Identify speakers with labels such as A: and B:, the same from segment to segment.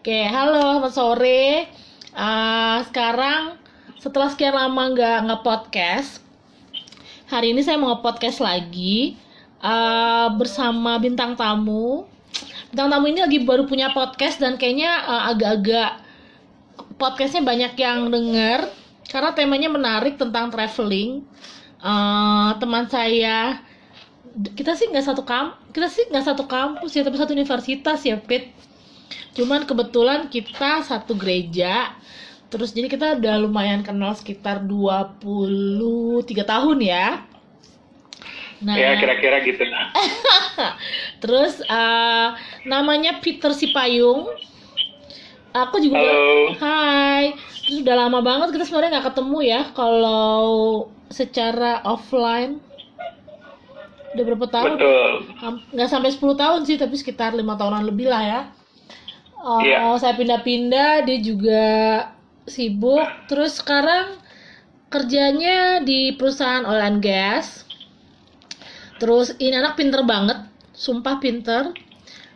A: Oke, halo, selamat sore. Uh, sekarang setelah sekian lama nggak nge-podcast, hari ini saya mau nge-podcast lagi uh, bersama bintang tamu. Bintang tamu ini lagi baru punya podcast dan kayaknya uh, agak-agak podcastnya banyak yang denger karena temanya menarik tentang traveling. Uh, teman saya kita sih nggak satu kamp kita sih nggak satu kampus ya tapi satu universitas ya Pit cuman kebetulan kita satu gereja terus jadi kita udah lumayan kenal sekitar 23 tahun ya
B: Nah, ya kira-kira gitu.
A: terus uh, namanya Peter Sipayung. Aku juga.
B: Halo.
A: Hai. Terus udah lama banget kita sebenarnya nggak ketemu ya kalau secara offline. Udah berapa tahun?
B: Betul.
A: Nggak sampai 10 tahun sih, tapi sekitar lima tahunan lebih lah ya. Oh,
B: Iya.
A: saya pindah-pindah, dia juga sibuk. Terus sekarang kerjanya di perusahaan oil and gas. Terus ini anak pinter banget, sumpah pinter.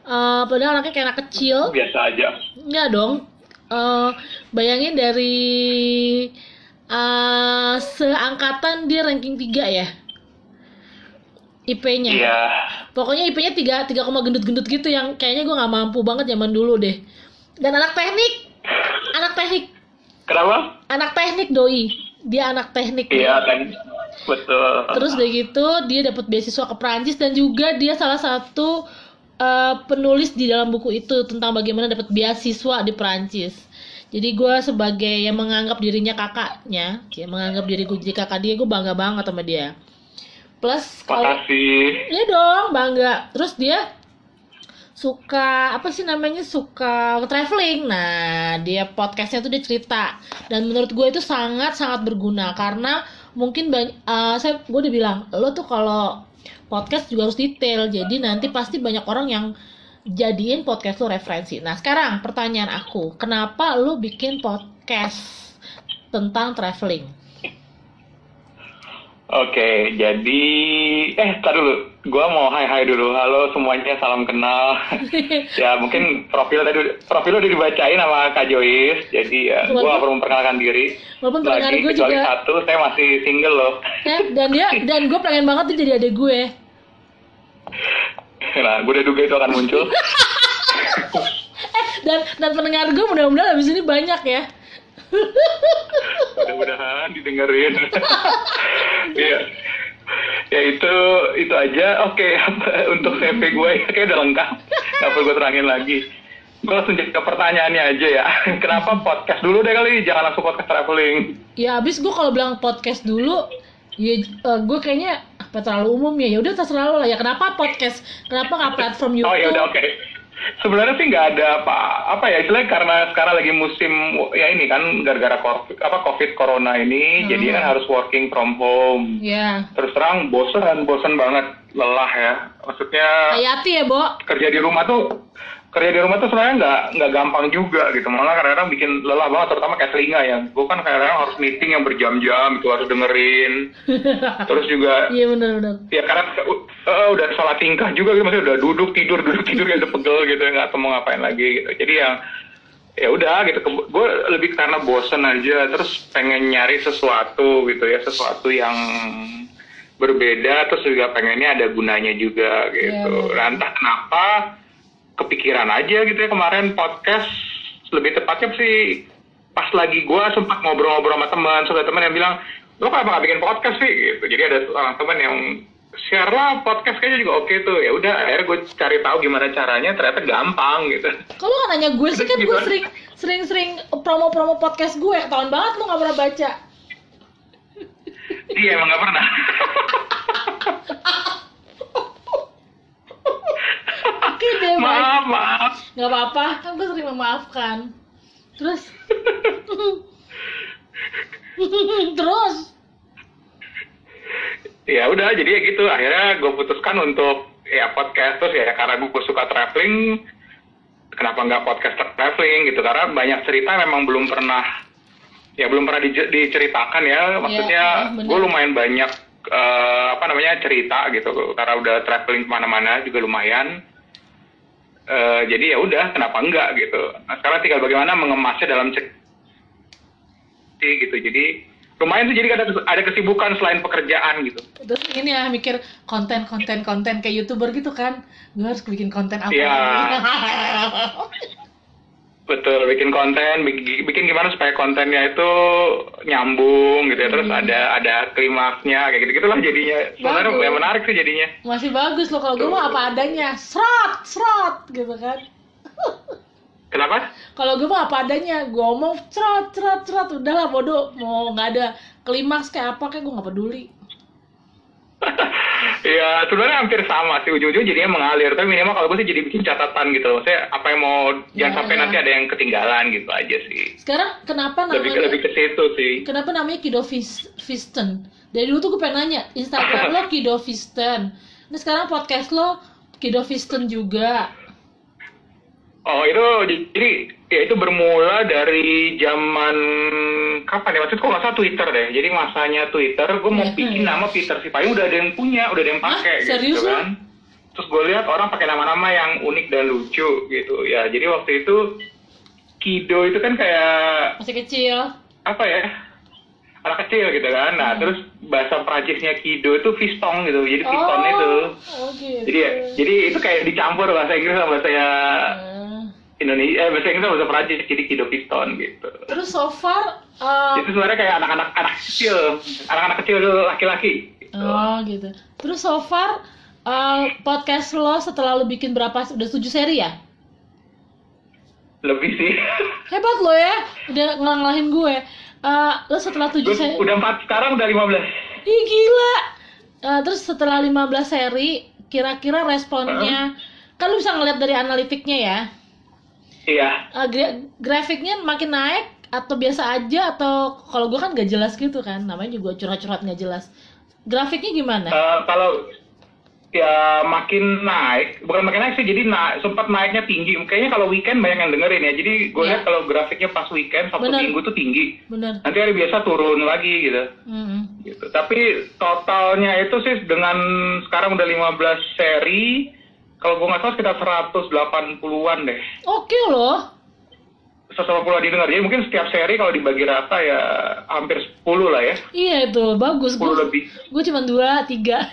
A: Eh, padahal anaknya kayak anak kecil.
B: Biasa aja.
A: Enggak dong. Eh, bayangin dari eh, seangkatan dia ranking 3 ya. IP-nya.
B: Iya.
A: Pokoknya IP-nya 3 3, gendut-gendut gitu yang kayaknya gue nggak mampu banget zaman dulu deh. Dan anak teknik. Anak teknik.
B: Kenapa?
A: Anak teknik doi. Dia anak teknik.
B: Iya kan. Betul.
A: Terus dari gitu dia dapat beasiswa ke Prancis dan juga dia salah satu eh, penulis di dalam buku itu tentang bagaimana dapat beasiswa di Prancis. Jadi gue sebagai yang menganggap dirinya kakaknya, ya menganggap diri gue jadi kakak dia, gue bangga banget sama dia. Plus kalau. Iya dong, bangga. Terus dia suka apa sih namanya suka traveling. Nah, dia podcastnya tuh dia cerita dan menurut gue itu sangat sangat berguna karena mungkin banyak saya gue udah bilang lo tuh kalau podcast juga harus detail jadi nanti pasti banyak orang yang jadiin podcast lo referensi. Nah sekarang pertanyaan aku, kenapa lo bikin podcast tentang traveling?
B: Oke, jadi eh tar dulu. Gua mau hai hai dulu. Halo semuanya, salam kenal. ya mungkin profil tadi profil udah dibacain sama Kak Joyce. Jadi ya
A: Walaupun-
B: gua perlu memperkenalkan diri.
A: Walaupun
B: Lagi
A: gue
B: kecuali
A: juga-
B: satu, saya masih single loh.
A: Ya, dan dia dan gue pengen banget tuh jadi adik gue.
B: Nah, gue udah duga itu akan muncul.
A: dan dan pendengar gue mudah-mudahan habis ini banyak ya
B: Mudah-mudahan didengerin. Iya. ya itu itu aja. Oke, untuk CV gue ya kayak udah lengkap. Gak perlu gue terangin lagi. Gue langsung jadi ke pertanyaannya aja ya. Kenapa podcast dulu deh kali? Jangan langsung podcast traveling.
A: ya habis gue kalau bilang podcast dulu ya eh, gue kayaknya apa terlalu umum ya ya udah terserah lo lah ya kenapa podcast kenapa nggak platform YouTube
B: Oh ya udah oke. Sebenarnya sih nggak ada apa apa ya istilahnya karena sekarang lagi musim ya ini kan gara-gara covid apa covid corona ini
A: Hmm.
B: jadi kan harus working from home.
A: ya
B: Terus terang bosen bosen banget lelah ya. Maksudnya
A: hayati ya Bo
B: kerja di rumah tuh kerja di rumah tuh sebenarnya nggak nggak gampang juga gitu. Malah kadang-kadang bikin lelah banget terutama kayak telinga ya. Gue kan kadang-kadang harus meeting yang berjam-jam itu harus dengerin. Terus juga
A: iya benar-benar
B: ya karena uh, uh, udah salah tingkah juga gitu maksudnya udah duduk tidur duduk tidur ya udah pegel gitu nggak tahu mau ngapain lagi gitu. Jadi yang ya udah gitu. Gue lebih karena bosen aja terus pengen nyari sesuatu gitu ya sesuatu yang berbeda terus juga pengennya ada gunanya juga gitu.
A: Iya,
B: nah, entah kenapa kepikiran aja gitu ya kemarin podcast. Lebih tepatnya sih pas lagi gue sempat ngobrol-ngobrol sama teman sudah teman yang bilang lo kenapa gak bikin podcast sih? Gitu. Jadi ada seorang teman yang share lah podcast kayaknya juga oke tuh. Ya udah akhirnya gue cari tahu gimana caranya ternyata gampang gitu.
A: Kalau kan nanya gue sih kan gue
B: Gimana?
A: sering sering sering promo-promo podcast gue. Ketahuan banget lu nggak pernah baca.
B: Iya emang gak pernah
A: oke deh
B: maaf maaf.
A: Nggak apa-apa. Kan gue sering memaafkan. Terus? Terus?
B: Ya udah jadi ya gitu. Akhirnya gue putuskan untuk ya podcast. Terus ya karena gue suka traveling kenapa nggak podcast traveling gitu? Karena banyak cerita memang belum pernah ya belum pernah dice- diceritakan ya. Maksudnya
A: benar.
B: gue lumayan banyak eh, apa namanya cerita gitu. Karena udah traveling ke mana-mana juga lumayan Eh, jadi ya udah kenapa enggak gitu nah sekarang tinggal bagaimana mengemasnya dalam cerita gitu jadi lumayan tuh jadi ada ada kesibukan selain pekerjaan gitu
A: Terus ini ya mikir konten konten konten kayak youtuber gitu kan. Gue harus bikin konten apa?
B: Iya. betul bikin konten bikin, bikin gimana supaya kontennya itu nyambung gitu ya terus
A: Hmm.
B: ada ada klimaksnya kayak gitu gitulah jadinya sebenarnya
A: Bagus.
B: ya menarik sih jadinya
A: Masih bagus loh kalau gue mah apa adanya. Serot, serot gitu kan.
B: kenapa
A: Kalau gue mah apa adanya, gue ngomong cerot, cerot, cerot, udahlah bodoh, mau nggak ada klimaks kayak apa kayak gue nggak peduli.
B: Ya sebenarnya hampir sama sih ujung-ujung jadinya mengalir tapi minimal kalau gue sih jadi bikin catatan gitu loh saya apa yang mau jangan
A: Ya,
B: sampai
A: ya.
B: nanti ada yang ketinggalan gitu aja sih
A: Sekarang kenapa
B: lebih
A: namanya
B: lebih ke situ sih
A: kenapa namanya Kido Fis- Fisten? Dari dulu tuh gue pengen nanya, Instagram lo Kido Fisten. Nah sekarang podcast lo Kido Fisten juga.
B: Oh itu jadi ya itu bermula dari zaman kapan ya waktu itu kok nggak salah Twitter deh. Jadi masanya Twitter gue mau
A: Hmm.
B: bikin nama Peter Sipayu udah ada yang punya, udah ada yang pakai?
A: Serius
B: gitu
A: lu?
B: kan. Terus gue lihat orang pakai nama-nama yang unik dan lucu gitu. Ya jadi waktu itu Kido itu kan kayak
A: Masih kecil.
B: apa ya anak kecil gitu kan. Nah
A: Hmm.
B: terus bahasa Prancisnya Kido itu fiston gitu. Jadi fiston itu.
A: Oh gitu.
B: Jadi ya, jadi itu kayak dicampur bahasa Inggris sama bahasa ya
A: Hmm.
B: Indonesia, eh bahasa Inggris sama bahasa Prancis jadi Kido Piston gitu.
A: Terus so far, uh,
B: itu sebenarnya kayak anak-anak anak kecil, anak-anak kecil laki-laki. Gitu.
A: oh gitu. Terus so far, uh, podcast lo setelah lo bikin berapa? Udah tujuh seri ya?
B: Lebih sih.
A: Hebat lo ya, udah ngelanglahin gue. Uh, lo setelah tujuh seri,
B: udah empat sekarang udah 15.
A: ih gila. Uh, terus setelah 15 seri, kira-kira responnya, kan lo bisa ngeliat dari analitiknya ya.
B: Iya.
A: Uh, gra- grafiknya makin naik atau biasa aja atau kalau gue kan gak jelas gitu kan, namanya juga curhat-curhat nggak jelas. Grafiknya gimana?
B: Eh, kalau ya makin naik, bukan makin naik sih, jadi na sempat naiknya tinggi. Kayaknya kalau weekend banyak yang dengerin ya. Jadi gue
A: Iya.
B: lihat kalau grafiknya pas weekend Sabtu
A: Bener.
B: Minggu tuh tinggi.
A: Bener.
B: Nanti hari biasa turun lagi gitu.
A: Mm-mm.
B: gitu. Tapi totalnya itu sih dengan sekarang udah 15 seri, kalau gue nggak salah sekitar 180-an deh.
A: Oke loh.
B: 180 didengar. Jadi mungkin setiap seri kalau dibagi rata ya hampir 10 lah ya.
A: Iya itu bagus.
B: 10
A: Gue
B: lebih.
A: gue cuma dua tiga.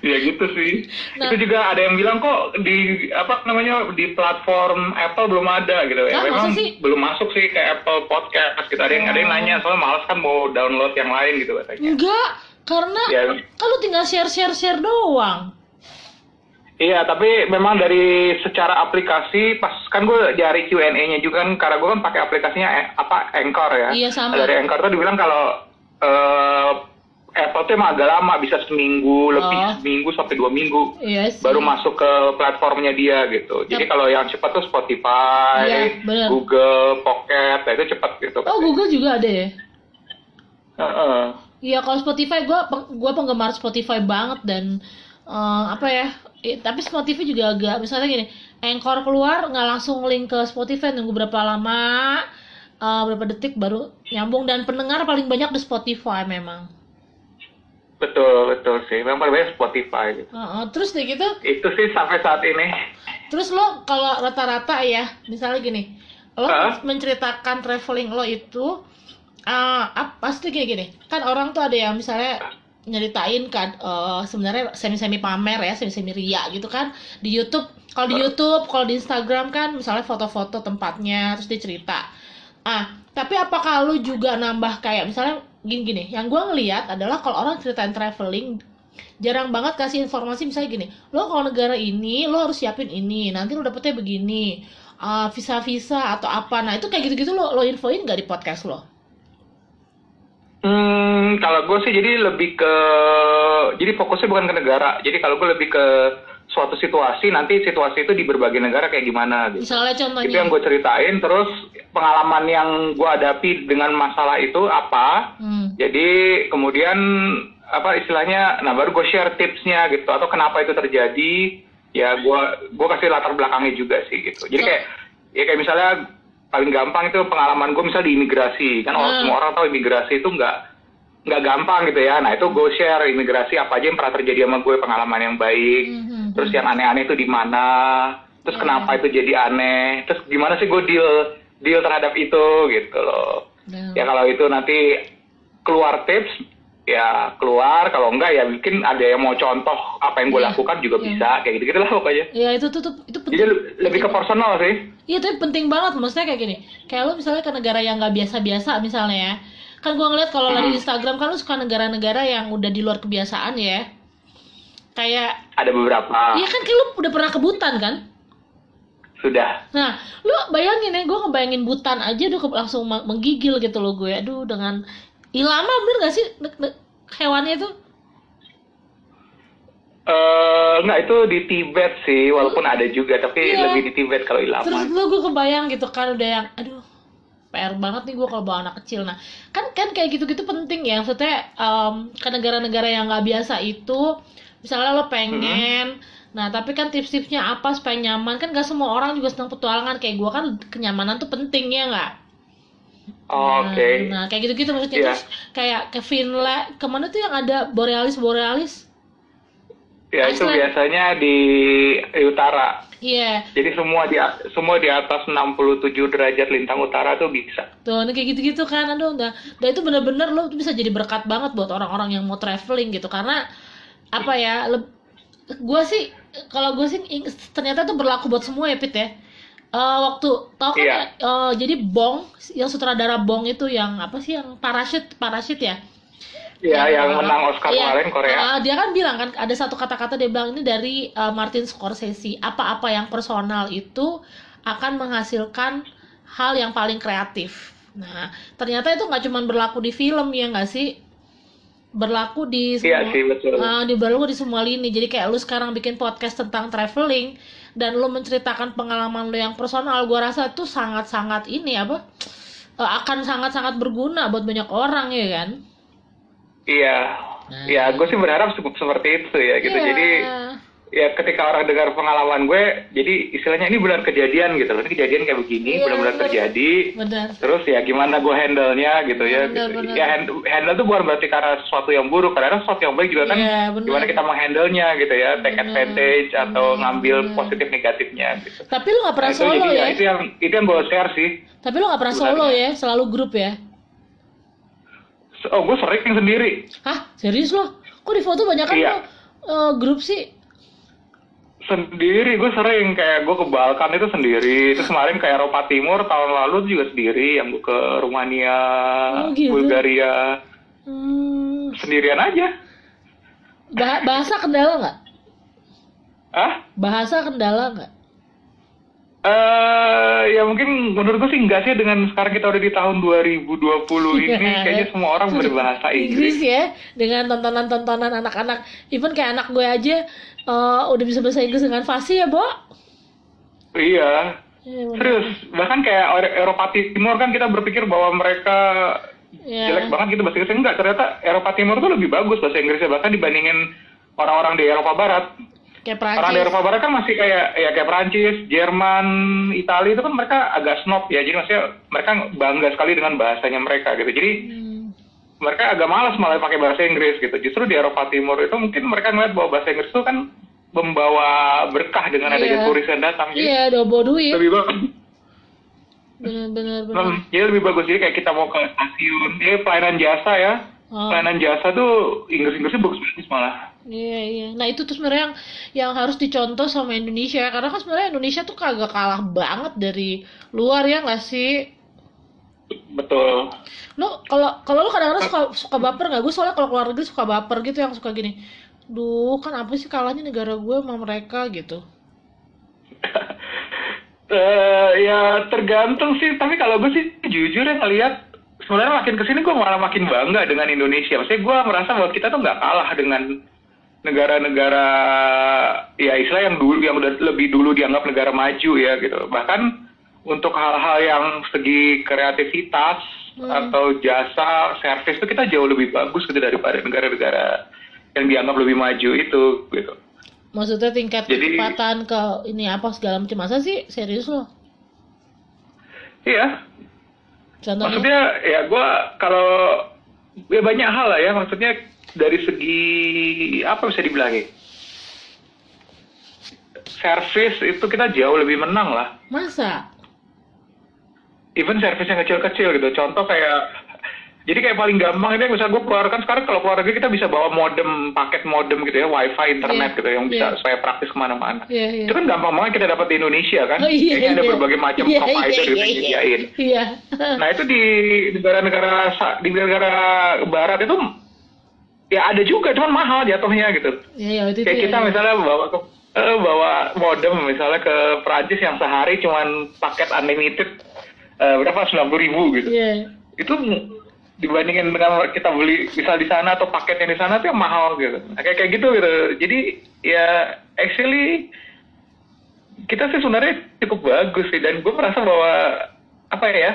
B: Ya gitu sih.
A: Nah.
B: Itu juga ada yang bilang kok di apa namanya di platform Apple belum ada gitu ya.
A: Hah, masa
B: Memang
A: sih?
B: belum masuk sih ke Apple Podcast. Gitu. Ada yang ada yang
A: Oh.
B: nanya soalnya males kan mau download yang lain gitu katanya.
A: Enggak, karena
B: Ya.
A: lu tinggal share share share doang.
B: Iya, tapi memang dari secara aplikasi pas kan gue cari Q&A-nya juga kan karena gue kan pakai aplikasinya eh, apa Anchor ya.
A: Iya, sama.
B: Dari Anchor tuh dibilang kalau eh, Apple tuh emang agak lama bisa seminggu lebih
A: Oh.
B: seminggu sampai dua minggu
A: Iya sih.
B: baru masuk ke platformnya dia gitu. Jadi kalau yang cepat tuh Spotify,
A: Iya, bener.
B: Google, Pocket, nah itu cepat gitu.
A: Oh Google juga ada ya.
B: Heeh.
A: Iya kalau Spotify gue gua penggemar Spotify banget dan eh, apa ya? eh, tapi Spotify juga agak misalnya gini, Anchor keluar nggak langsung link ke Spotify nunggu berapa lama, eh, berapa detik baru nyambung dan pendengar paling banyak di Spotify memang.
B: Betul, betul sih. Memang paling banyak Spotify gitu.
A: Heeh, terus deh gitu
B: Itu sih sampai saat ini.
A: Terus lo kalau rata-rata ya, misalnya gini, lo
B: Hah?
A: menceritakan traveling lo itu, uh, ap- pasti gini-gini, kan orang tuh ada yang misalnya nyeritain kan, uh, sebenarnya semi-semi pamer ya, semi-semi ria gitu kan, di YouTube. Kalau di YouTube, kalau di Instagram kan, misalnya foto-foto tempatnya, terus dia cerita. Ah, tapi apakah lo juga nambah kayak misalnya gini-gini, yang gua ngeliat adalah kalau orang ceritain traveling, jarang banget kasih informasi. Misalnya gini lo kalau negara ini lo harus siapin ini nanti lo dapetnya begini. Uh, visa-visa atau apa. Nah itu kayak gitu-gitu lo lo infoin nggak di podcast lo
B: Hmm, kalau gue sih jadi lebih ke, jadi fokusnya bukan ke negara. Jadi kalau gue lebih ke suatu situasi, nanti situasi itu di berbagai negara kayak gimana gitu.
A: misalnya
B: Itu
A: contohnya
B: yang gue ceritain, terus pengalaman yang gue hadapi dengan masalah itu apa.
A: hmm.
B: Jadi kemudian apa istilahnya, nah baru gue share tipsnya gitu, atau kenapa itu terjadi. Ya gue gue kasih latar belakangnya juga sih gitu. Jadi kayak ya kayak misalnya paling gampang itu pengalaman gue misalnya di imigrasi kan orang
A: Hmm.
B: semua orang tahu imigrasi itu nggak nggak gampang gitu ya. Nah itu gue share imigrasi apa aja yang pernah terjadi sama gue pengalaman yang baik.
A: Mhm.
B: Terus yang aneh-aneh itu di mana? Terus
A: Iya.
B: kenapa itu jadi aneh? Terus gimana sih gue deal deal terhadap itu gitu loh.
A: Nah,
B: Ya kalau itu nanti keluar tips ya keluar kalau enggak ya mungkin ada yang mau contoh apa yang gue
A: Iya,
B: lakukan juga
A: iya.
B: bisa kayak gitu gitulah pokoknya.
A: ya itu tuh, tuh itu penting.
B: Jadi le- lebih ke personal sih.
A: Iya tapi penting banget maksudnya kayak gini. Kayak lu misalnya ke negara yang nggak biasa-biasa misalnya ya. Kan gua ngeliat kalau lagi di Instagram kan lu suka negara-negara yang udah di luar kebiasaan ya. Kayak
B: Ada beberapa
A: iya kan kayak lu udah pernah ke Butan kan?
B: sudah.
A: Nah, lu bayangin ya, gue ngebayangin Butan aja udah langsung menggigil gitu loh gue. Aduh, dengan ilama bener gak sih ne- hewannya itu?
B: Eh enggak itu di Tibet sih walaupun ada juga tapi
A: Iya.
B: lebih di Tibet kalau
A: Terus
B: Ilaman.
A: lu gue kebayang gitu kan udah yang, aduh, PR banget nih gue kalau bawa anak kecil. Nah, kan kan kayak gitu-gitu penting ya. Maksudnya em, ke negara-negara yang nggak biasa itu, misalnya lo pengen, nah tapi kan tips-tipsnya apa supaya nyaman kan gak semua orang juga senang petualangan kayak gue kan kenyamanan tuh penting ya nggak?
B: Oke.
A: Nah, nah, kayak gitu-gitu maksudnya
B: Iya.
A: terus kayak ke Finland, ke mana tuh yang ada borealis borealis?
B: Ya itu
A: Iceland.
B: biasanya di, di utara.
A: Iya,
B: Jadi semua di semua di atas 67 derajat lintang utara tuh bisa.
A: tuh nah kayak gitu-gitu kan, aduh, udah, udah itu bener-bener lo tuh bisa jadi berkat banget buat orang-orang yang mau traveling gitu, karena apa ya, gue sih kalau gue sih ternyata tuh berlaku buat semua ya Pit ya. Eh, waktu tau kan
B: Iya.
A: ya, eh, jadi Bong yang sutradara Bong itu yang apa sih yang parasut parasut ya
B: Ya, yang
A: uh,
B: menang Oscar
A: iya,
B: kemarin Korea.
A: uh, dia kan bilang kan ada satu kata-kata dia bilang ini dari uh, Martin Scorsese apa-apa yang personal itu akan menghasilkan hal yang paling kreatif. Nah ternyata itu nggak cuma berlaku di film ya nggak sih? Berlaku di
B: Iya
A: semua
B: sih betul.
A: uh, di berlaku di semua lini. Jadi kayak lu sekarang bikin podcast tentang traveling dan lu menceritakan pengalaman lu yang personal, gua rasa itu sangat-sangat ini apa? uh, akan sangat-sangat berguna buat banyak orang ya kan?
B: Iya.
A: Nah.
B: Ya, gue sih berharap cukup seperti itu ya gitu.
A: Iya.
B: Jadi ya ketika orang dengar pengalaman gue, jadi istilahnya ini benar kejadian gitu loh. Ini kejadian kayak begini,
A: Iya,
B: benar-benar
A: benar.
B: terjadi.
A: benar.
B: Terus ya gimana gue handle-nya gitu ya.
A: Benar,
B: gitu.
A: benar.
B: Ya hand- handle tuh bukan berarti karena sesuatu yang buruk, kadang sesuatu yang baik juga kan
A: Iya, benar.
B: gimana kita menghandle-nya gitu ya, take
A: Benar,
B: advantage atau
A: benar,
B: ngambil
A: benar.
B: positif negatifnya gitu.
A: Tapi lu nggak pernah
B: Nah,
A: solo
B: jadi
A: ya?
B: itu yang itu yang gue share sih.
A: Tapi lu nggak pernah solo
B: Sebenarnya.
A: ya? Selalu grup ya?
B: Oh, gue sering sendiri.
A: Hah? Serius lo? Kok di foto banyak kan
B: Iya.
A: lo eh, grup sih?
B: Sendiri, gue sering kayak gue ke Balkan itu sendiri. Terus kemarin ke Eropa Timur tahun lalu juga sendiri. Yang gue ke Rumania,
A: Oh, gitu.
B: Bulgaria,
A: Hmm,
B: sendirian aja.
A: bah- bahasa kendala nggak?
B: Ah?
A: Bahasa kendala nggak?
B: Eh, ya mungkin menurut gue sih enggak sih dengan sekarang kita udah di tahun 2020 ini
A: Iya.
B: kayaknya semua orang berbahasa
A: Inggris
B: Inggris.
A: ya dengan tontonan-tontonan anak-anak even kayak anak gue aja eh, udah bisa bahasa Inggris dengan fasih ya Bo
B: Iya.
A: Iya, bener.
B: Serius, bahkan kayak Eropa Timur kan kita berpikir bahwa mereka
A: Iya.
B: jelek banget gitu bahasa Inggrisnya enggak ternyata Eropa Timur tuh lebih bagus bahasa Inggrisnya bahkan dibandingin orang-orang di Eropa Barat
A: kayak
B: orang di Eropa Barat kan masih kayak ya kayak Perancis, Jerman, Italia itu kan mereka agak snob ya. Jadi maksudnya mereka bangga sekali dengan bahasanya mereka gitu. Jadi
A: Hmm,
B: mereka agak malas malah pakai bahasa Inggris gitu. Justru di Eropa Timur itu mungkin mereka ngeliat bahwa bahasa Inggris itu kan membawa berkah dengan adanya
A: Iya.
B: turis yang datang.
A: Iya dobo duit.
B: lebih bagus.
A: Bener-bener bener.
B: Hmm, jadi lebih bagus. Jadi kayak kita mau ke stasiun ya pelayanan jasa ya
A: Oh.
B: pelayanan jasa tuh Inggris-Inggrisnya bagus-bagus malah
A: Iya iya. Nah itu tuh sebenarnya yang yang harus dicontoh sama Indonesia karena kan sebenarnya Indonesia tuh kagak kalah banget dari luar ya nggak sih?
B: betul
A: Lo kalau kalau lo kadang-kadang suka suka baper nggak? Gue soalnya kalau keluar negeri suka baper gitu yang suka gini. Duh kan apa sih kalahnya negara gue sama mereka gitu.
B: Eh ya tergantung sih, tapi kalau gue sih jujur ya ngelihat sebenarnya makin ke sini gue malah makin bangga dengan Indonesia. Maksudnya gue merasa bahwa kita tuh nggak kalah dengan negara-negara ya istilah yang dulu yang udah lebih dulu dianggap negara maju ya gitu. Bahkan untuk hal-hal yang segi kreativitas atau jasa servis itu kita jauh lebih bagus gitu daripada negara-negara yang dianggap lebih maju itu gitu.
A: Maksudnya tingkat
B: Jadi-
A: kecepatan ke ini apa segala macam masa sih serius lo?
B: Iya,
A: Contohnya?
B: Maksudnya ya gue kalau ya banyak hal lah ya maksudnya dari segi apa bisa dibilangin service itu kita jauh lebih menang lah
A: Masa?
B: even service yang kecil-kecil gitu contoh kayak jadi kayak paling gampang ini misalnya gue keluar kan sekarang kalau keluar negeri kita bisa bawa modem paket modem gitu ya wifi internet
A: Iya,
B: gitu yang bisa
A: iya.
B: supaya praktis ke mana-mana
A: Iya, iya.
B: itu kan gampang banget kita dapat di Indonesia kan
A: Oh, iya,
B: Kayaknya ada
A: iya.
B: berbagai macam
A: Iya,
B: provider
A: iya,
B: gitu
A: iya,
B: yang
A: iya. Iya.
B: Nah itu di negara-negara di negara barat itu ya ada juga cuman mahal jatuhnya gitu.
A: Iya, ya, itu
B: Kayak
A: ya,
B: kita
A: ya.
B: misalnya bawa ke eh, bawa modem misalnya ke Prancis yang sehari cuman paket unlimited eh, berapa sembilan puluh ribu gitu.
A: Iya.
B: Itu dibandingin dengan kita beli misal di sana atau paket yang di sana tuh yang mahal gitu. Nah, kayak kayak gitu gitu. Jadi ya actually kita sih sebenarnya cukup bagus sih dan gue merasa bahwa apa ya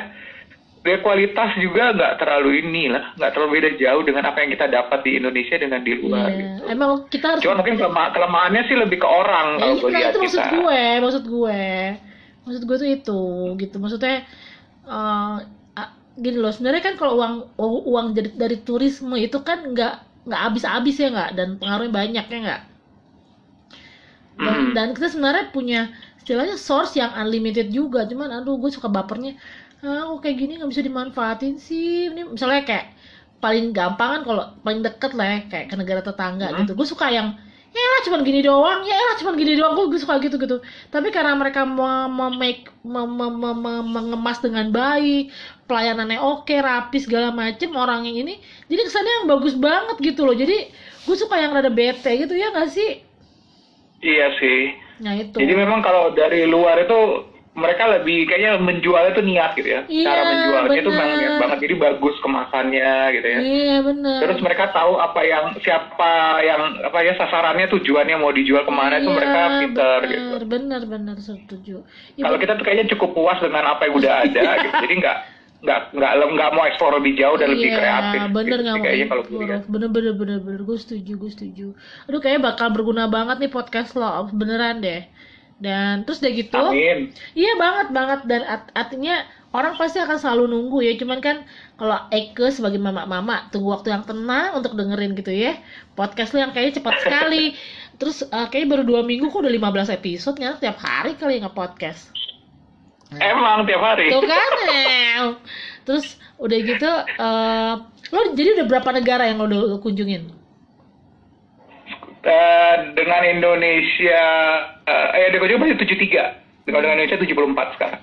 B: dari kualitas juga nggak terlalu ini lah nggak terlalu beda jauh dengan apa yang kita dapat di Indonesia dengan di luar
A: Iya.
B: gitu.
A: Emang kita harus
B: Cuma mungkin kelema- kelemahannya sih lebih ke orang
A: Ya,
B: kalau
A: iya,
B: gue
A: nah,
B: lihat
A: itu maksud
B: kita.
A: gue, maksud gue, maksud gue tuh itu, gitu. Maksudnya ah, gini loh, sebenarnya kan kalau uang uang dari, dari turisme itu kan nggak nggak habis-habis ya nggak, dan pengaruhnya banyak ya nggak. Dan,
B: Mm.
A: dan kita sebenarnya punya istilahnya source yang unlimited juga, cuman aduh gue suka bapernya, ah kok kayak gini nggak bisa dimanfaatin sih, ini misalnya kayak paling gampang kan kalau paling deket lah ya, kayak ke negara tetangga
B: Hmm.
A: gitu, gue suka yang ya elah cuman gini doang, ya elah cuman gini doang, gue, suka gitu gitu. Tapi karena mereka make me- me- me- me- mengemas dengan baik, pelayanannya oke, rapi segala macem orang yang ini, jadi kesannya yang bagus banget gitu loh. Jadi gue suka yang rada bete gitu ya nggak sih?
B: Iya sih.
A: Nah itu.
B: Jadi memang kalau dari luar itu mereka lebih kayaknya menjualnya tuh niat gitu ya.
A: Iya,
B: Cara menjualnya itu memang
A: benar.
B: niat banget. Jadi bagus kemasannya gitu ya.
A: Iya benar.
B: Terus mereka tahu apa yang siapa yang apa ya sasarannya tujuannya mau dijual ke mana itu
A: Iya,
B: mereka pinter
A: benar,
B: gitu.
A: Benar benar setuju. Ya,
B: Kalau kita tuh kayaknya cukup puas dengan apa yang udah ada gitu. Jadi nggak nggak nggak nggak mau eksplor lebih jauh dan lebih
A: iya,
B: kreatif.
A: bener
B: gitu.
A: nggak
B: Sih
A: mau
B: kayaknya kalau lihat.
A: bener bener bener bener gue setuju gue setuju aduh kayaknya bakal berguna banget nih podcast lo beneran deh dan terus udah gitu
B: Amin.
A: iya banget banget dan art- artinya orang pasti akan selalu nunggu ya cuman kan kalau Eke sebagai mama-mama tunggu waktu yang tenang untuk dengerin gitu ya podcast lo yang kayaknya cepat sekali terus eh, kayaknya baru dua minggu kok udah 15 episode ya tiap hari kali nge podcast
B: Emang tiap hari.
A: Tuh kan. Terus udah gitu eh Lo jadi udah berapa negara yang lo udah kunjungin?
B: Eh, dengan Indonesia eh eh dengan juga masih 73. Kalau dengan Indonesia 74 sekarang.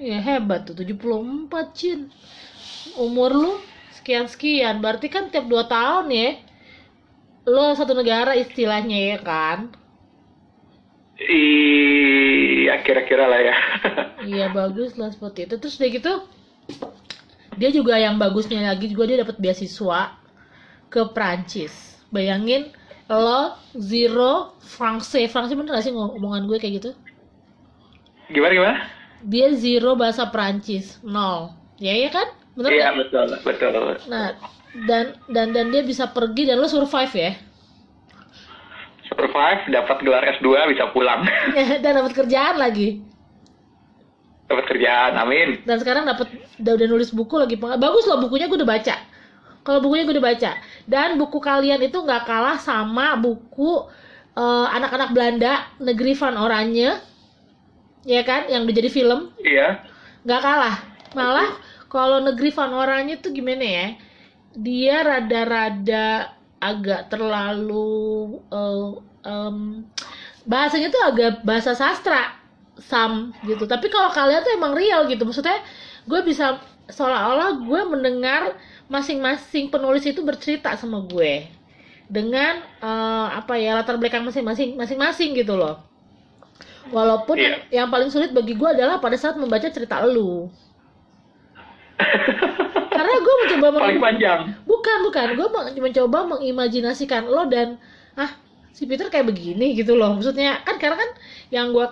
A: Ya hebat tuh 74 Cin Umur lu sekian-sekian Berarti kan tiap 2 tahun ya Lo satu negara istilahnya ya kan
B: Iya, kira-kira lah ya.
A: Iya bagus lah seperti itu Terus udah gitu Dia juga yang bagusnya lagi juga dia dapat beasiswa ke Prancis Bayangin lo zero Francais Francais bener gak sih ngom- omongan gue kayak gitu?
B: gimana gimana?
A: dia zero bahasa Prancis nol ya ya kan bener
B: Iya, betul, betul.
A: nah dan dan dan dia bisa pergi dan lo survive ya
B: Survive, dapat gelar S2, bisa pulang.
A: dan dapat kerjaan lagi
B: dapat kerjaan, amin.
A: dan sekarang dapat udah, udah nulis buku lagi bagus loh bukunya gue udah baca kalau bukunya gue udah baca. Dan buku kalian itu nggak kalah sama buku eh, anak-anak Belanda negeri Van Oranje. Ya kan? Yang udah jadi film.
B: Iya.
A: nggak kalah. Malah kalau negeri Van Oranje tuh gimana ya? Dia rada-rada agak terlalu eh, em, bahasanya tuh agak bahasa sastra sam gitu. Tapi kalau kalian tuh emang real gitu. Maksudnya gue bisa seolah-olah gue mendengar masing-masing penulis itu bercerita sama gue dengan eh, apa ya latar belakang masing-masing masing-masing gitu loh walaupun
B: Iya.
A: yang, paling sulit bagi gue adalah pada saat membaca cerita lu karena gue mencoba meng-
B: Paling panjang.
A: bukan bukan gue mencoba mengimajinasikan lo dan ah si Peter kayak begini gitu loh maksudnya kan karena kan yang gue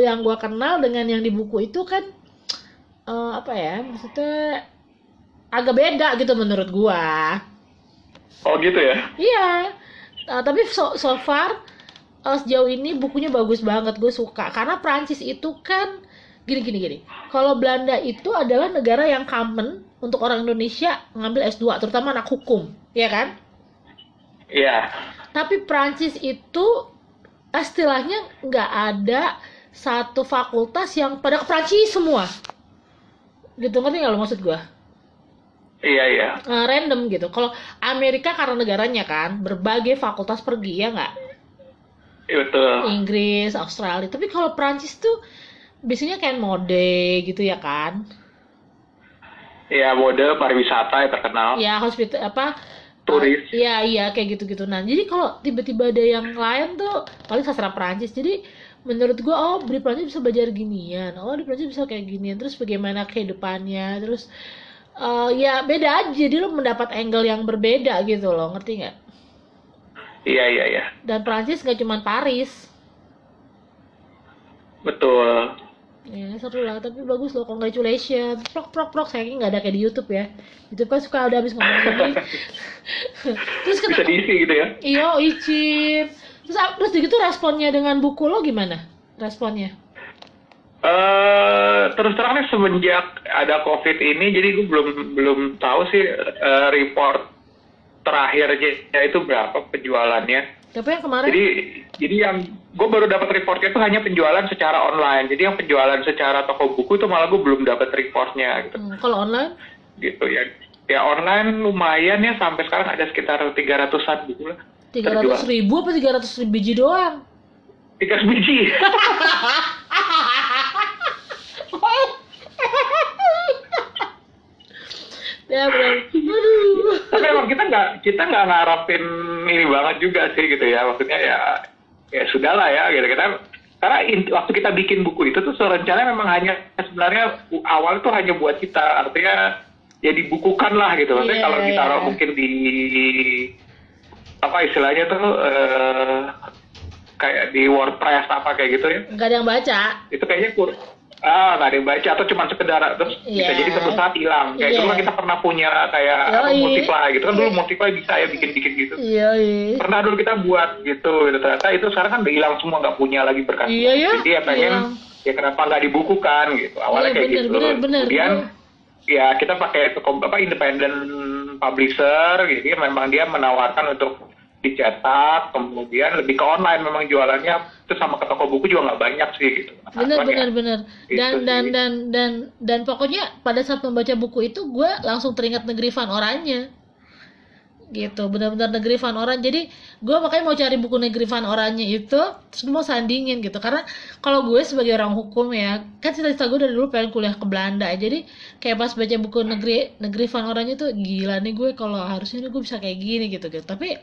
A: yang gue kenal dengan yang di buku itu kan eh, apa ya maksudnya agak beda gitu menurut gue
B: Oh gitu ya?
A: iya. Eh, tapi so, so far eh, sejauh ini bukunya bagus banget gue suka. Karena Prancis itu kan gini gini gini. Kalau Belanda itu adalah negara yang common untuk orang Indonesia ngambil S2 terutama anak hukum ya kan?
B: Iya.
A: tapi Prancis itu istilahnya nggak ada satu fakultas yang pada ke Prancis semua gitu ngerti nggak lo maksud gua
B: Iya, iya.
A: Eh, random gitu kalau Amerika karena negaranya kan berbagai fakultas pergi ya nggak
B: Iya, betul.
A: Inggris Australia tapi kalau Prancis tuh biasanya kayak mode gitu ya kan
B: Iya, mode pariwisata yang terkenal.
A: ya hospital apa
B: Turis.
A: uh, iya iya kayak gitu gitu nah jadi kalau tiba-tiba ada yang lain tuh paling sastra Perancis jadi menurut gua oh di Perancis bisa belajar ginian. Oh di Perancis bisa kayak ginian. Terus bagaimana kehidupannya? Terus uh, ya beda aja. Jadi lo mendapat angle yang berbeda gitu loh. Ngerti nggak?
B: Iya, iya, iya.
A: dan Perancis nggak cuma Paris.
B: Betul.
A: ya seru lah. Tapi bagus loh. Congratulations. Prok prok prok. Sayangnya nggak ada kayak di YouTube ya. YouTube kan suka ada habis ngomong gini terus
B: Bisa
A: kenapa
B: diisi gitu ya.
A: Iya, Icip. Terus, terus gitu responnya dengan buku lo gimana? Responnya?
B: eh terus terang nih semenjak ada COVID ini, jadi gue belum belum tahu sih eh, report terakhirnya itu berapa penjualannya.
A: Tapi yang kemarin?
B: Jadi jadi yang gue baru dapat reportnya itu hanya penjualan secara online. Jadi yang penjualan secara toko buku itu malah gue belum dapat reportnya gitu.
A: Hmm, kalau online?
B: Gitu ya. Ya online lumayan ya sampai sekarang ada sekitar 300-an buku lah.
A: 300 ribu apa 300 ribu biji doang?
B: 300 biji.
A: ya benar.
B: Tapi emang kita nggak kita nggak ngarepin ini banget juga sih gitu ya. Maksudnya ya ya sudahlah ya gitu kita karena in- waktu kita bikin buku itu tuh rencananya memang hanya sebenarnya awal tuh hanya buat kita artinya ya dibukukan lah gitu maksudnya
A: Iya,
B: kalau
A: iya,
B: ditaruh
A: iya.
B: mungkin di apa istilahnya tuh eh, kayak di WordPress apa kayak gitu ya
A: Nggak ada yang baca.
B: itu kayaknya kur ah nggak ada yang baca atau cuma sekedar terus bisa
A: Iya.
B: jadi satu saat hilang kayak
A: Iya.
B: dulu kan kita pernah punya kayak apa
A: Yoi.
B: multiply gitu kan dulu multiply bisa ya bikin bikin gitu
A: Iya, iya.
B: pernah dulu kita buat gitu gitu ternyata itu sekarang kan udah hilang semua nggak punya lagi berkas
A: Iya, ya.
B: jadi ya pengen
A: Hilang.
B: ya kenapa nggak dibukukan gitu awalnya
A: Iya,
B: kayak
A: bener,
B: gitu
A: bener, bener.
B: kemudian
A: Gua-
B: ya kita pakai apa independent publisher gitu ya memang dia menawarkan untuk dicetak kemudian lebih ke online memang jualannya itu sama ke toko buku juga nggak banyak sih gitu
A: Bener,
B: Cuman ya,
A: bener, bener.
B: itu
A: Dan, dan,
B: sih.
A: dan, dan, dan pokoknya pada saat membaca buku itu gue langsung teringat negeri Van Oranye. Gitu, benar-benar negeri Van Oranye. Jadi gue makanya mau cari buku negeri Van Oranye itu, terus mau sandingin gitu. Karena kalau gue sebagai orang hukum ya, kan cita-cita gue dari dulu pengen kuliah ke Belanda. Jadi kayak pas baca buku negeri negeri Van Oranye tuh gila nih gue kalau harusnya nih gue bisa kayak gini gitu gitu. Tapi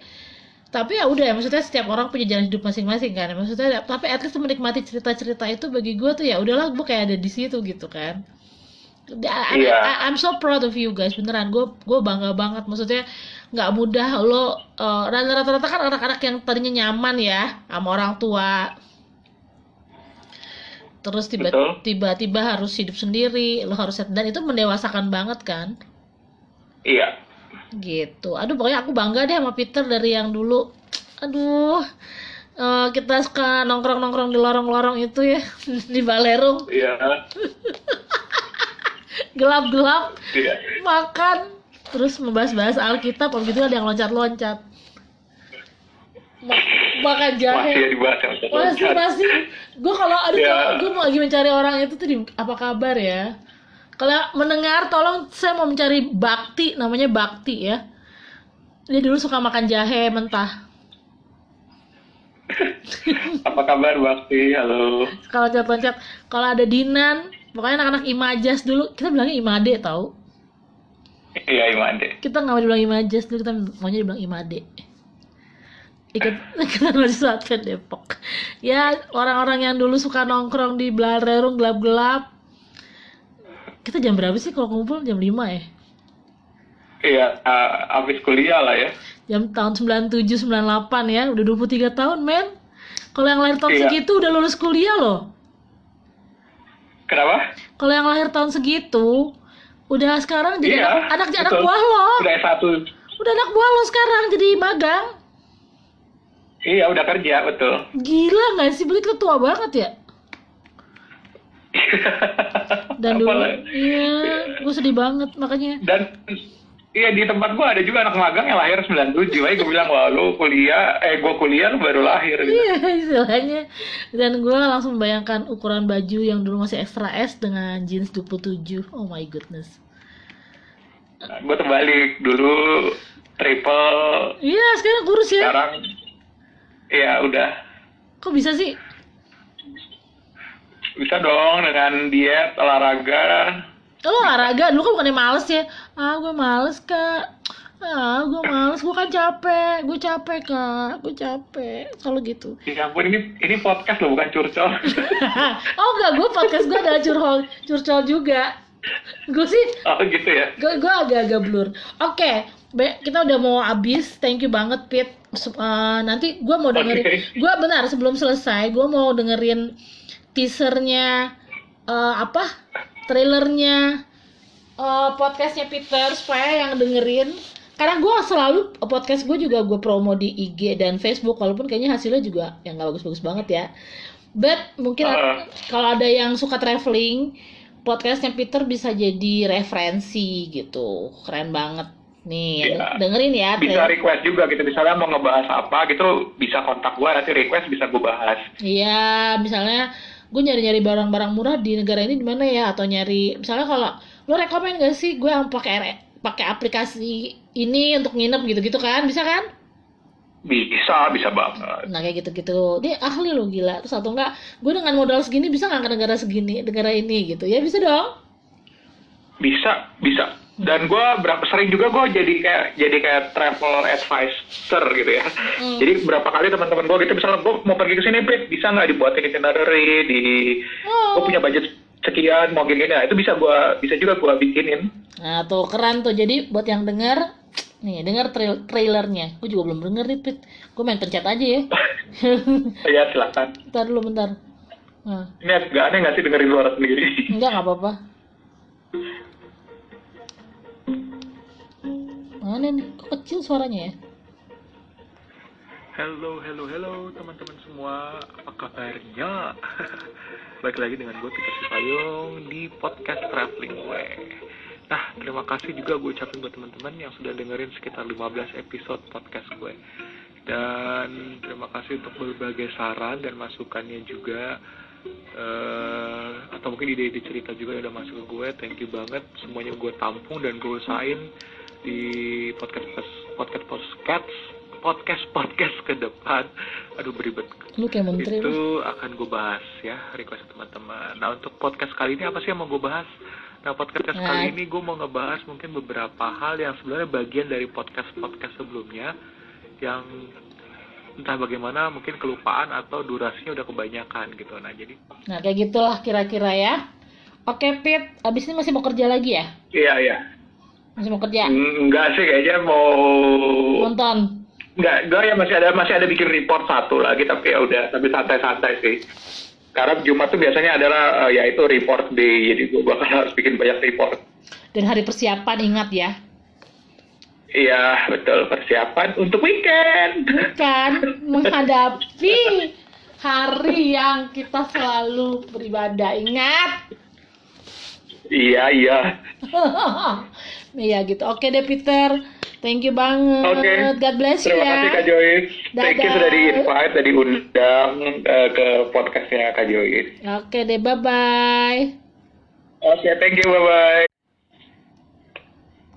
A: tapi ya udah ya maksudnya setiap orang punya jalan hidup masing-masing kan. Maksudnya tapi at least menikmati cerita-cerita itu bagi gue tuh ya udahlah gue kayak ada di situ gitu kan. I, I-
B: Iya.
A: I- I'm so proud of you guys beneran. Gue gue bangga banget. Maksudnya nggak mudah lo eh, rata-rata kan anak-anak yang tadinya nyaman ya sama orang tua. Terus tiba-tiba harus hidup sendiri lo harus set dan itu mendewasakan banget kan?
B: Iya
A: gitu. Aduh pokoknya aku bangga deh sama Peter dari yang dulu. Aduh eh, kita suka nongkrong nongkrong di lorong-lorong itu ya di Balerung.
B: Iya.
A: Gelap-gelap
B: iya.
A: makan terus membahas-bahas Alkitab kalau gitu ada yang loncat-loncat. Ma- makan jahe.
B: Masih dibahas
A: masih masih. Gue kalau aduh kalau gue mau lagi mencari orang itu tuh di apa kabar ya kalau mendengar tolong saya mau mencari Bakti namanya Bakti ya. Dia dulu suka makan jahe mentah.
B: Apa kabar Bakti? Halo.
A: Kalau loncat-loncat kalau ada Dinan pokoknya anak-anak Imajas dulu kita bilangnya Imade tahu
B: iya Imade.
A: Kita nggak mau dibilang Imajas dulu kita maunya dibilang Imade. Ikut mahasiswa Advent Depok. Ya orang-orang yang dulu suka nongkrong di Belarung gelap-gelap kita jam berapa sih kalau ngumpul jam 5 ya?
B: Iya uh, abis kuliah lah ya.
A: Jam tahun 97 98 ya. Udah 23 tahun men. Kalau yang lahir tahun
B: Iya.
A: segitu udah lulus kuliah loh.
B: Kenapa?
A: Kalau yang lahir tahun segitu udah sekarang jadi
B: Iya,
A: anak anak, anak buah lo.
B: Udah S1
A: udah anak buah lo sekarang jadi magang.
B: Iya udah kerja betul.
A: Gila nggak sih? Berarti lo tua banget ya Dan dulu, iya, gue sedih banget makanya.
B: Dan iya di tempat gua ada juga anak magang yang lahir 97. Makanya gue bilang, wah lu kuliah, eh gua kuliah lu baru lahir. Gitu.
A: Iya istilahnya. Dan gue langsung membayangkan ukuran baju yang dulu masih extra S dengan jeans 27. Oh my goodness.
B: Nah, gue terbalik dulu triple,
A: Iya sekarang kurus ya.
B: sekarang ya udah
A: Kok bisa sih?
B: Bisa dong dengan diet olahraga.
A: Lo olahraga dulu kan bukannya males ya? Ah gue males kak. Ah gue males, gue kan capek. Gue capek kak, gue capek. Selalu gitu.
B: Ya ampun ini ini podcast loh bukan curcol.
A: oh enggak, gue podcast gue adalah curhol, curcol juga. Gue sih
B: oh gitu ya.
A: gue gue agak-agak blur oke Be, kita udah mau habis thank you banget Pit eh, nanti gue mau dengerin
B: Oke.
A: gue benar sebelum selesai gue mau dengerin teasernya eh, apa trailernya eh, podcastnya Peter supaya yang dengerin karena gue selalu podcast gue juga gue promo di IG dan Facebook walaupun kayaknya hasilnya juga yang nggak bagus-bagus banget ya but mungkin
B: Ah.
A: kalau ada yang suka traveling podcastnya Peter bisa jadi referensi gitu keren banget nih
B: Iya.
A: dengerin ya
B: Bisa
A: trailer.
B: request juga gitu misalnya mau ngebahas apa gitu bisa kontak gua nanti request bisa gua bahas.
A: Iya, misalnya gue nyari-nyari barang-barang murah di negara ini di mana ya? Atau nyari misalnya kalau lo rekomen gak sih gue yang pakai pakai aplikasi ini untuk nginep? gitu-gitu kan? Bisa kan?
B: Bisa, bisa banget.
A: Nah kayak gitu-gitu. Dia ahli lo gila. Terus atau enggak gue dengan modal segini bisa nggak ke negara segini negara ini? gitu. Ya bisa dong.
B: Bisa, bisa. Dan gua berapa sering juga gua jadi kayak jadi kayak travel advisor gitu ya.
A: Hmm.
B: Jadi berapa kali teman-teman gua gitu misalnya gua mau pergi ke sini, Pit, bisa nggak dibuatin itinerary di
A: Oh.
B: gua punya budget sekian mau gini nah itu bisa gua bisa juga gua bikinin.
A: nah tuh keren tuh jadi buat yang denger nih denger trail trailernya gue juga belum denger nih Pit gue main pencet aja ya
B: ya silakan.
A: bentar dulu bentar nah
B: Ini agak aneh nggak sih dengerin suara sendiri?
A: Enggak, nggak apa-apa. Mana nih? Kok kecil suaranya ya?
B: Halo, halo, halo teman-teman semua, apa kabarnya? Balik lagi dengan gue Peter Sipayung di podcast Traveling gue. Nah, terima kasih juga gue ucapin buat teman-teman yang sudah dengerin sekitar 15 episode podcast gue. Dan terima kasih untuk berbagai saran dan masukannya juga. eh atau mungkin ide-ide cerita juga yang udah masuk ke gue. Thank you banget. Semuanya gue tampung dan gue usahain di podcast podcast podcast podcast podcast ke depan. Aduh beribet.
A: Lu kayak menteri lu.
B: Itu akan gue bahas ya request teman-teman. Nah untuk podcast kali ini apa sih yang mau gue bahas? Nah podcast
A: Nah.
B: kali ini gue mau ngebahas mungkin beberapa hal yang sebenarnya bagian dari podcast podcast sebelumnya yang entah bagaimana mungkin kelupaan atau durasinya udah kebanyakan gitu. Nah jadi
A: Nah, kayak gitulah kira-kira ya. Oke, Pit. Abis ini masih mau kerja lagi ya?
B: iya iya
A: Masih mau kerja?
B: enggak sih kayaknya mau
A: Nonton?
B: Enggak, gue ya masih ada masih ada bikin report satu lagi tapi ya udah tapi santai-santai sih. Karena Jumat tuh biasanya adalah eh, ya itu report day jadi gue bakal harus bikin banyak report.
A: Dan hari persiapan ingat ya.
B: Iya betul persiapan untuk weekend.
A: Bukan menghadapi hari yang kita selalu beribadah. Ingat?
B: iya iya.
A: Iya gitu. Oke deh Peter. Thank you banget.
B: Oke.
A: God bless you
B: Terima
A: ya.
B: kasih Kak Joyce. Thank you sudah di invite, sudah diundang eh, ke podcastnya Kak Joyce.
A: Oke deh, bye bye.
B: Oke, thank you, bye bye.